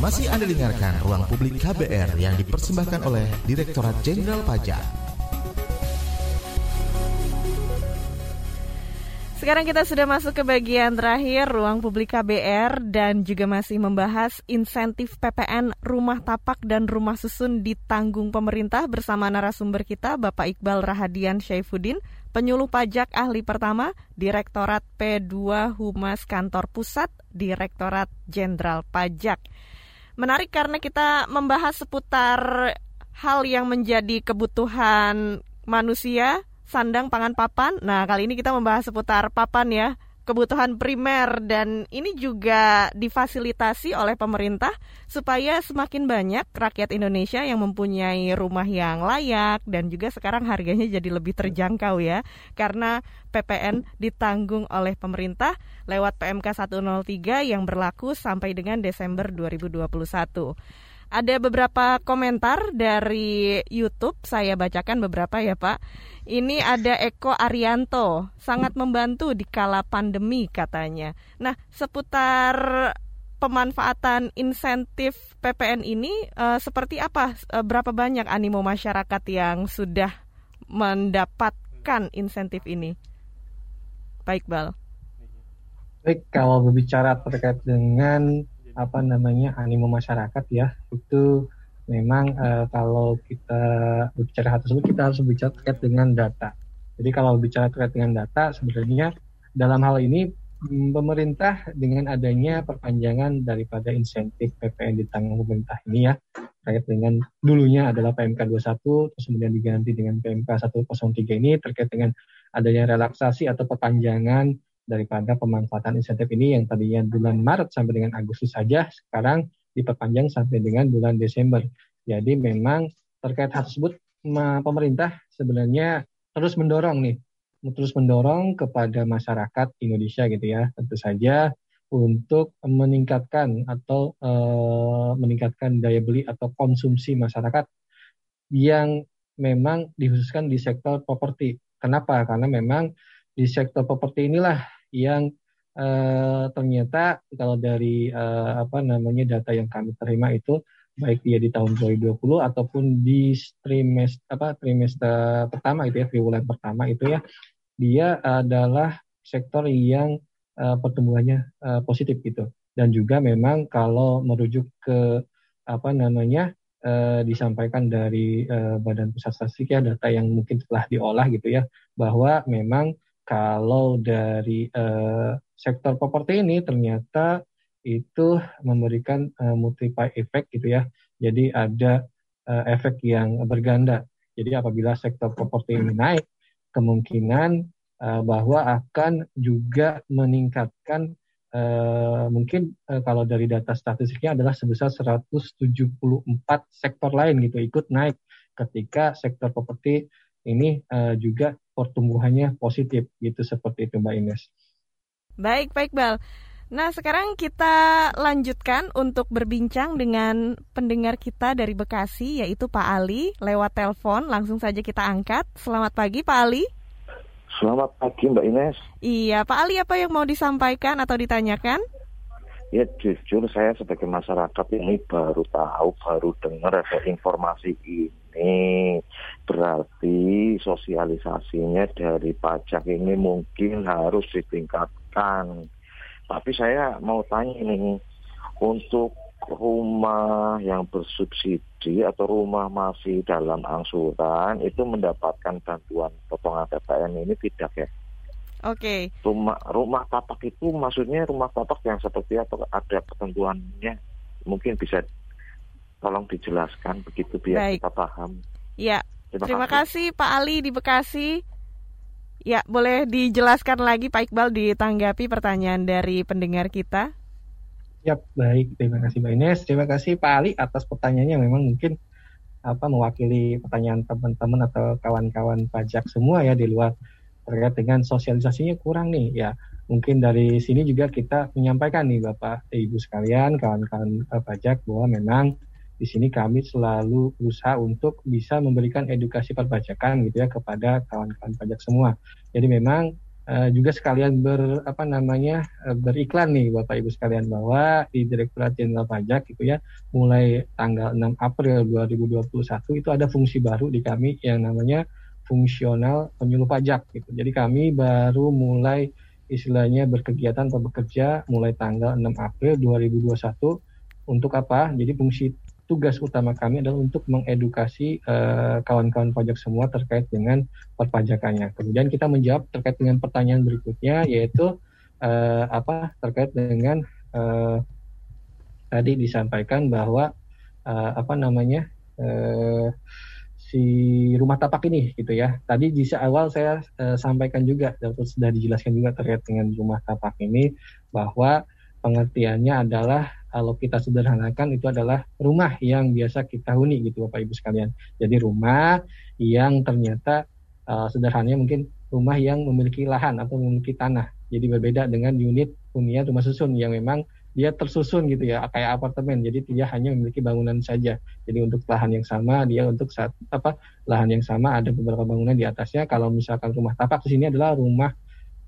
Masih Anda dengarkan Ruang Publik KBR yang dipersembahkan oleh Direktorat Jenderal Pajak. Sekarang kita sudah masuk ke bagian terakhir Ruang Publik KBR dan juga masih membahas insentif PPN rumah tapak dan rumah susun ditanggung pemerintah bersama narasumber kita Bapak Iqbal Rahadian Syaifuddin, penyuluh pajak ahli pertama, Direktorat P2 Humas Kantor Pusat, Direktorat Jenderal Pajak. Menarik karena kita membahas seputar hal yang menjadi kebutuhan manusia, sandang, pangan, papan. Nah, kali ini kita membahas seputar papan ya, kebutuhan primer dan ini juga difasilitasi oleh pemerintah supaya semakin banyak rakyat Indonesia yang mempunyai rumah yang layak dan juga sekarang harganya jadi lebih terjangkau ya karena PPN ditanggung oleh pemerintah lewat PMK 103 yang berlaku sampai dengan Desember 2021. Ada beberapa komentar dari YouTube, saya bacakan beberapa ya Pak. Ini ada Eko Arianto, sangat membantu di kala pandemi katanya. Nah, seputar pemanfaatan insentif PPN ini uh, seperti apa? Uh, berapa banyak animo masyarakat yang sudah mendapatkan insentif ini? Baik, Bal. Baik, kalau berbicara terkait dengan apa namanya animo masyarakat ya itu memang uh, kalau kita berbicara hal tersebut kita harus berbicara terkait dengan data. Jadi kalau berbicara terkait dengan data sebenarnya dalam hal ini mm, pemerintah dengan adanya perpanjangan daripada insentif PPN ditanggung pemerintah ini ya terkait dengan dulunya adalah PMK 21 terus kemudian diganti dengan PMK 103 ini terkait dengan adanya relaksasi atau perpanjangan daripada pemanfaatan insentif ini yang tadinya bulan Maret sampai dengan Agustus saja, sekarang diperpanjang sampai dengan bulan Desember. Jadi memang terkait hal tersebut pemerintah sebenarnya terus mendorong nih, terus mendorong kepada masyarakat Indonesia gitu ya, tentu saja untuk meningkatkan atau e, meningkatkan daya beli atau konsumsi masyarakat yang memang dikhususkan di sektor properti. Kenapa? Karena memang di sektor properti inilah yang uh, ternyata kalau dari uh, apa namanya data yang kami terima itu baik dia di tahun 2020 ataupun di trimester apa trimester pertama itu ya triwulan pertama itu ya dia adalah sektor yang uh, pertumbuhannya uh, positif gitu. Dan juga memang kalau merujuk ke apa namanya disampaikan dari Badan Pusat Statistik ya data yang mungkin telah diolah gitu ya bahwa memang kalau dari uh, sektor properti ini ternyata itu memberikan uh, multiply effect gitu ya. Jadi ada uh, efek yang berganda. Jadi apabila sektor properti ini naik, kemungkinan uh, bahwa akan juga meningkatkan uh, mungkin uh, kalau dari data statistiknya adalah sebesar 174 sektor lain gitu ikut naik ketika sektor properti ini uh, juga pertumbuhannya positif gitu seperti itu Mbak Ines. Baik, baik Bal. Nah, sekarang kita lanjutkan untuk berbincang dengan pendengar kita dari Bekasi, yaitu Pak Ali, lewat telepon. Langsung saja kita angkat. Selamat pagi, Pak Ali. Selamat pagi, Mbak Ines. Iya, Pak Ali, apa yang mau disampaikan atau ditanyakan? Ya, jujur saya sebagai masyarakat ini baru tahu, baru dengar ada informasi ini. Berarti sosialisasinya dari pajak ini mungkin harus ditingkatkan tapi saya mau tanya ini untuk rumah yang bersubsidi atau rumah masih dalam angsuran itu mendapatkan bantuan potongan PPN ini tidak ya? Oke. Okay. Rumah rumah tapak itu maksudnya rumah tapak yang seperti atau ada ketentuannya mungkin bisa tolong dijelaskan begitu biar Baik. kita paham. Ya. Terima, Terima kasih. kasih Pak Ali di Bekasi. Ya, boleh dijelaskan lagi Pak Iqbal ditanggapi pertanyaan dari pendengar kita? Ya, baik. Terima kasih Mbak Ines. Terima kasih Pak Ali atas pertanyaannya. Memang mungkin apa mewakili pertanyaan teman-teman atau kawan-kawan pajak semua ya di luar terkait dengan sosialisasinya kurang nih ya mungkin dari sini juga kita menyampaikan nih Bapak Ibu sekalian kawan-kawan eh, pajak bahwa memang di sini kami selalu berusaha untuk bisa memberikan edukasi perpajakan gitu ya kepada kawan-kawan pajak semua. Jadi memang uh, juga sekalian ber apa namanya uh, beriklan nih Bapak Ibu sekalian bahwa di Direktorat Jenderal Pajak gitu ya mulai tanggal 6 April 2021 itu ada fungsi baru di kami yang namanya fungsional penyuluh pajak gitu. Jadi kami baru mulai istilahnya berkegiatan atau bekerja mulai tanggal 6 April 2021 untuk apa? Jadi fungsi tugas utama kami adalah untuk mengedukasi eh, kawan-kawan pajak semua terkait dengan perpajakannya. Kemudian kita menjawab terkait dengan pertanyaan berikutnya yaitu uh, apa terkait dengan uh, tadi disampaikan bahwa uh, apa namanya uh, si rumah tapak ini gitu ya. Tadi di awal saya uh, sampaikan juga dan sudah dijelaskan juga terkait dengan rumah tapak ini bahwa pengertiannya adalah kalau kita sederhanakan itu adalah rumah yang biasa kita huni gitu Bapak Ibu sekalian. Jadi rumah yang ternyata uh, sederhananya mungkin rumah yang memiliki lahan atau memiliki tanah. Jadi berbeda dengan unit hunian rumah susun yang memang dia tersusun gitu ya kayak apartemen. Jadi dia hanya memiliki bangunan saja. Jadi untuk lahan yang sama dia untuk saat apa lahan yang sama ada beberapa bangunan di atasnya. Kalau misalkan rumah tapak di sini adalah rumah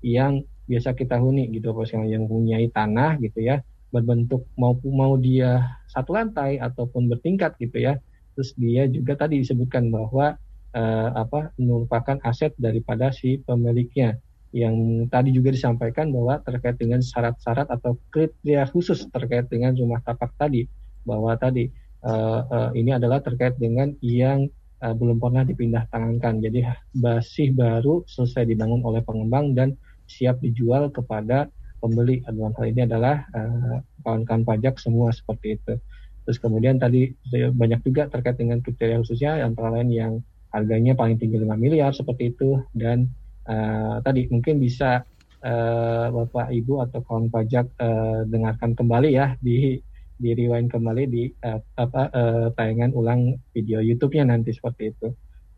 yang biasa kita huni gitu Bapak yang mempunyai tanah gitu ya berbentuk mau mau dia satu lantai ataupun bertingkat gitu ya. Terus dia juga tadi disebutkan bahwa uh, apa merupakan aset daripada si pemiliknya. Yang tadi juga disampaikan bahwa terkait dengan syarat-syarat atau kriteria khusus terkait dengan rumah tapak tadi. Bahwa tadi uh, uh, ini adalah terkait dengan yang uh, belum pernah dipindah tangankan. Jadi masih baru selesai dibangun oleh pengembang dan siap dijual kepada pembeli dalam hal ini adalah uh, kawan-kawan pajak semua seperti itu. Terus kemudian tadi banyak juga terkait dengan kriteria khususnya antara lain yang harganya paling tinggi 5 miliar seperti itu dan uh, tadi mungkin bisa uh, Bapak Ibu atau kawan pajak uh, dengarkan kembali ya di di rewind kembali di uh, apa uh, tayangan ulang video YouTube-nya nanti seperti itu.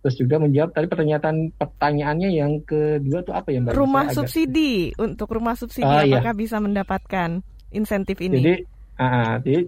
Terus juga menjawab tadi pertanyaan pertanyaannya yang kedua tuh apa ya Mbak? Rumah subsidi agak... untuk rumah subsidi oh, apakah iya. bisa mendapatkan insentif ini? Jadi Uh, jadi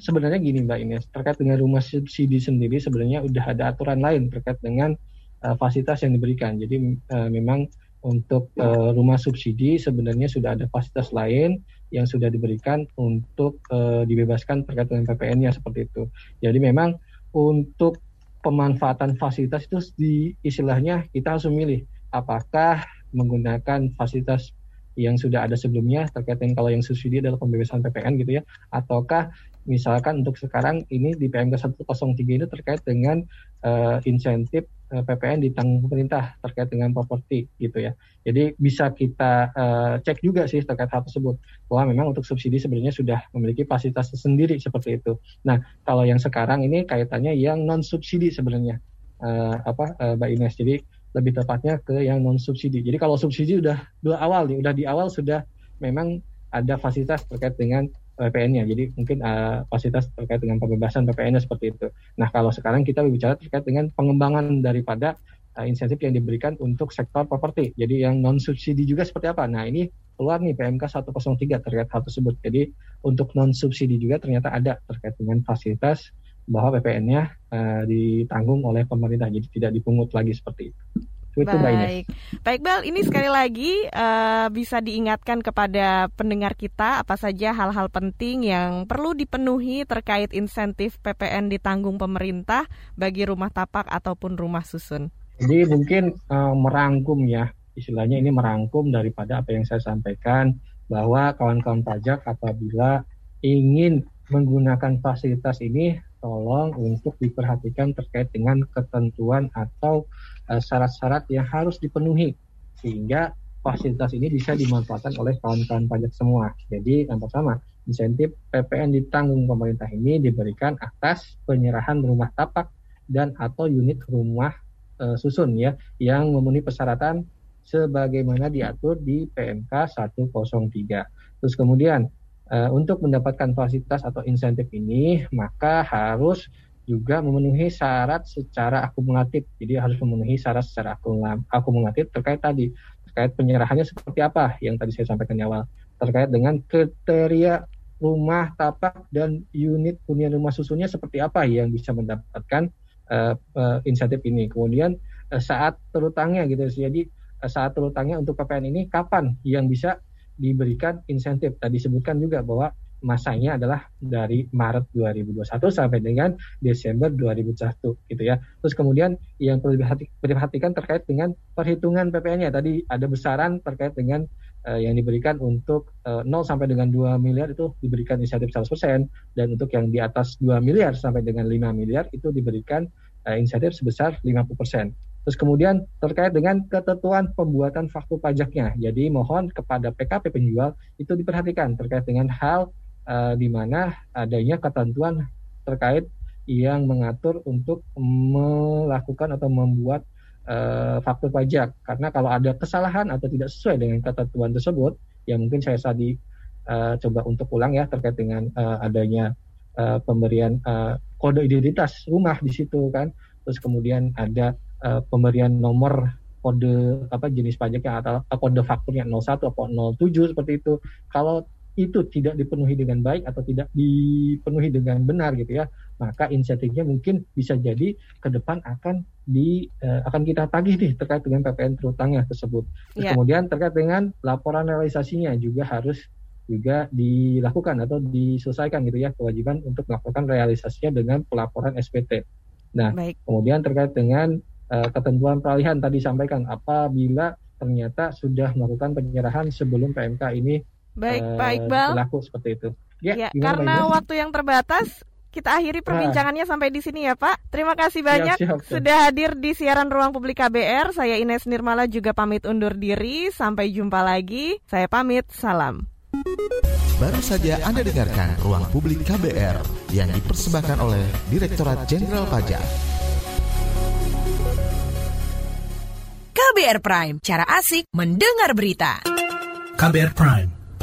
sebenarnya gini Mbak Ines, terkait dengan rumah subsidi sendiri sebenarnya udah ada aturan lain terkait dengan uh, fasilitas yang diberikan. Jadi uh, memang untuk uh, rumah subsidi sebenarnya sudah ada fasilitas lain yang sudah diberikan untuk uh, dibebaskan terkait dengan PPN-nya seperti itu. Jadi memang untuk pemanfaatan fasilitas itu di istilahnya kita harus memilih apakah menggunakan fasilitas yang sudah ada sebelumnya terkait dengan kalau yang subsidi adalah pembebasan PPN gitu ya ataukah misalkan untuk sekarang ini di PMK 103 ini terkait dengan uh, insentif eh, PPN ditanggung pemerintah terkait dengan properti gitu ya. Jadi bisa kita uh, cek juga sih terkait hal tersebut bahwa memang untuk subsidi sebenarnya sudah memiliki fasilitas sendiri seperti itu. Nah kalau yang sekarang ini kaitannya yang non subsidi sebenarnya uh, apa uh, Mbak Ines. Jadi lebih tepatnya ke yang non subsidi. Jadi kalau subsidi udah dua awal nih, udah di awal sudah memang ada fasilitas terkait dengan PPN-nya. Jadi mungkin uh, fasilitas terkait dengan pembebasan PPN-nya seperti itu. Nah kalau sekarang kita berbicara terkait dengan pengembangan daripada uh, insentif yang diberikan untuk sektor properti. Jadi yang non subsidi juga seperti apa? Nah ini keluar nih PMK 103 terkait hal tersebut. Jadi untuk non subsidi juga ternyata ada terkait dengan fasilitas bahwa PPN-nya uh, ditanggung oleh pemerintah, jadi tidak dipungut lagi seperti itu. Itu Baik, baik Bel. Ini sekali lagi uh, bisa diingatkan kepada pendengar kita apa saja hal-hal penting yang perlu dipenuhi terkait insentif PPN ditanggung pemerintah bagi rumah tapak ataupun rumah susun. Jadi mungkin uh, merangkum ya, istilahnya ini merangkum daripada apa yang saya sampaikan bahwa kawan-kawan pajak apabila ingin menggunakan fasilitas ini tolong untuk diperhatikan terkait dengan ketentuan atau syarat-syarat yang harus dipenuhi sehingga fasilitas ini bisa dimanfaatkan oleh kawan-kawan pajak semua. Jadi yang pertama, insentif PPN ditanggung pemerintah ini diberikan atas penyerahan rumah tapak dan atau unit rumah e, susun ya yang memenuhi persyaratan sebagaimana diatur di PMK 103. Terus kemudian e, untuk mendapatkan fasilitas atau insentif ini maka harus juga memenuhi syarat secara akumulatif. Jadi harus memenuhi syarat secara akumulatif terkait tadi terkait penyerahannya seperti apa yang tadi saya sampaikan di awal terkait dengan kriteria rumah tapak dan unit hunian rumah susunnya seperti apa yang bisa mendapatkan uh, uh, insentif ini. Kemudian uh, saat terutangnya gitu. Jadi uh, saat terutangnya untuk PPN ini kapan yang bisa diberikan insentif? Tadi sebutkan juga bahwa masanya adalah dari Maret 2021 sampai dengan Desember 2021 gitu ya. Terus kemudian yang perlu diperhatikan terkait dengan perhitungan PPN-nya tadi ada besaran terkait dengan uh, yang diberikan untuk uh, eh, 0 sampai dengan 2 miliar itu diberikan insentif 100% dan untuk yang di atas 2 miliar sampai dengan 5 miliar itu diberikan uh, insentif sebesar 50%. Terus kemudian terkait dengan ketentuan pembuatan faktur pajaknya. Jadi mohon kepada PKP penjual itu diperhatikan terkait dengan hal uh, di mana adanya ketentuan terkait yang mengatur untuk melakukan atau membuat uh, faktur pajak. Karena kalau ada kesalahan atau tidak sesuai dengan ketentuan tersebut ya mungkin saya tadi uh, coba untuk ulang ya terkait dengan uh, adanya uh, pemberian uh, kode identitas rumah di situ kan. Terus kemudian ada uh, pemberian nomor kode apa jenis pajaknya atau kode fakturnya 01 atau 07 seperti itu. Kalau itu tidak dipenuhi dengan baik atau tidak dipenuhi dengan benar gitu ya maka insentifnya mungkin bisa jadi ke depan akan di uh, akan kita tagih nih terkait dengan PPN terutangnya tersebut Terus yeah. kemudian terkait dengan laporan realisasinya juga harus juga dilakukan atau diselesaikan gitu ya kewajiban untuk melakukan realisasinya dengan pelaporan SPT nah Baik. kemudian terkait dengan uh, ketentuan peralihan tadi sampaikan apabila ternyata sudah melakukan penyerahan sebelum PMK ini Baik, uh, Pak Iqbal. Berlaku seperti itu. Ya, ya karena waktu yang terbatas, kita akhiri ah. perbincangannya nah. sampai di sini ya Pak. Terima kasih banyak siap, siap, sudah hadir di siaran Ruang Publik KBR. Saya Ines Nirmala juga pamit undur diri. Sampai jumpa lagi. Saya pamit. Salam. Baru saja Anda dengarkan Ruang Publik KBR yang dipersembahkan oleh Direktorat Jenderal Pajak. KBR Prime, cara asik mendengar berita. KBR Prime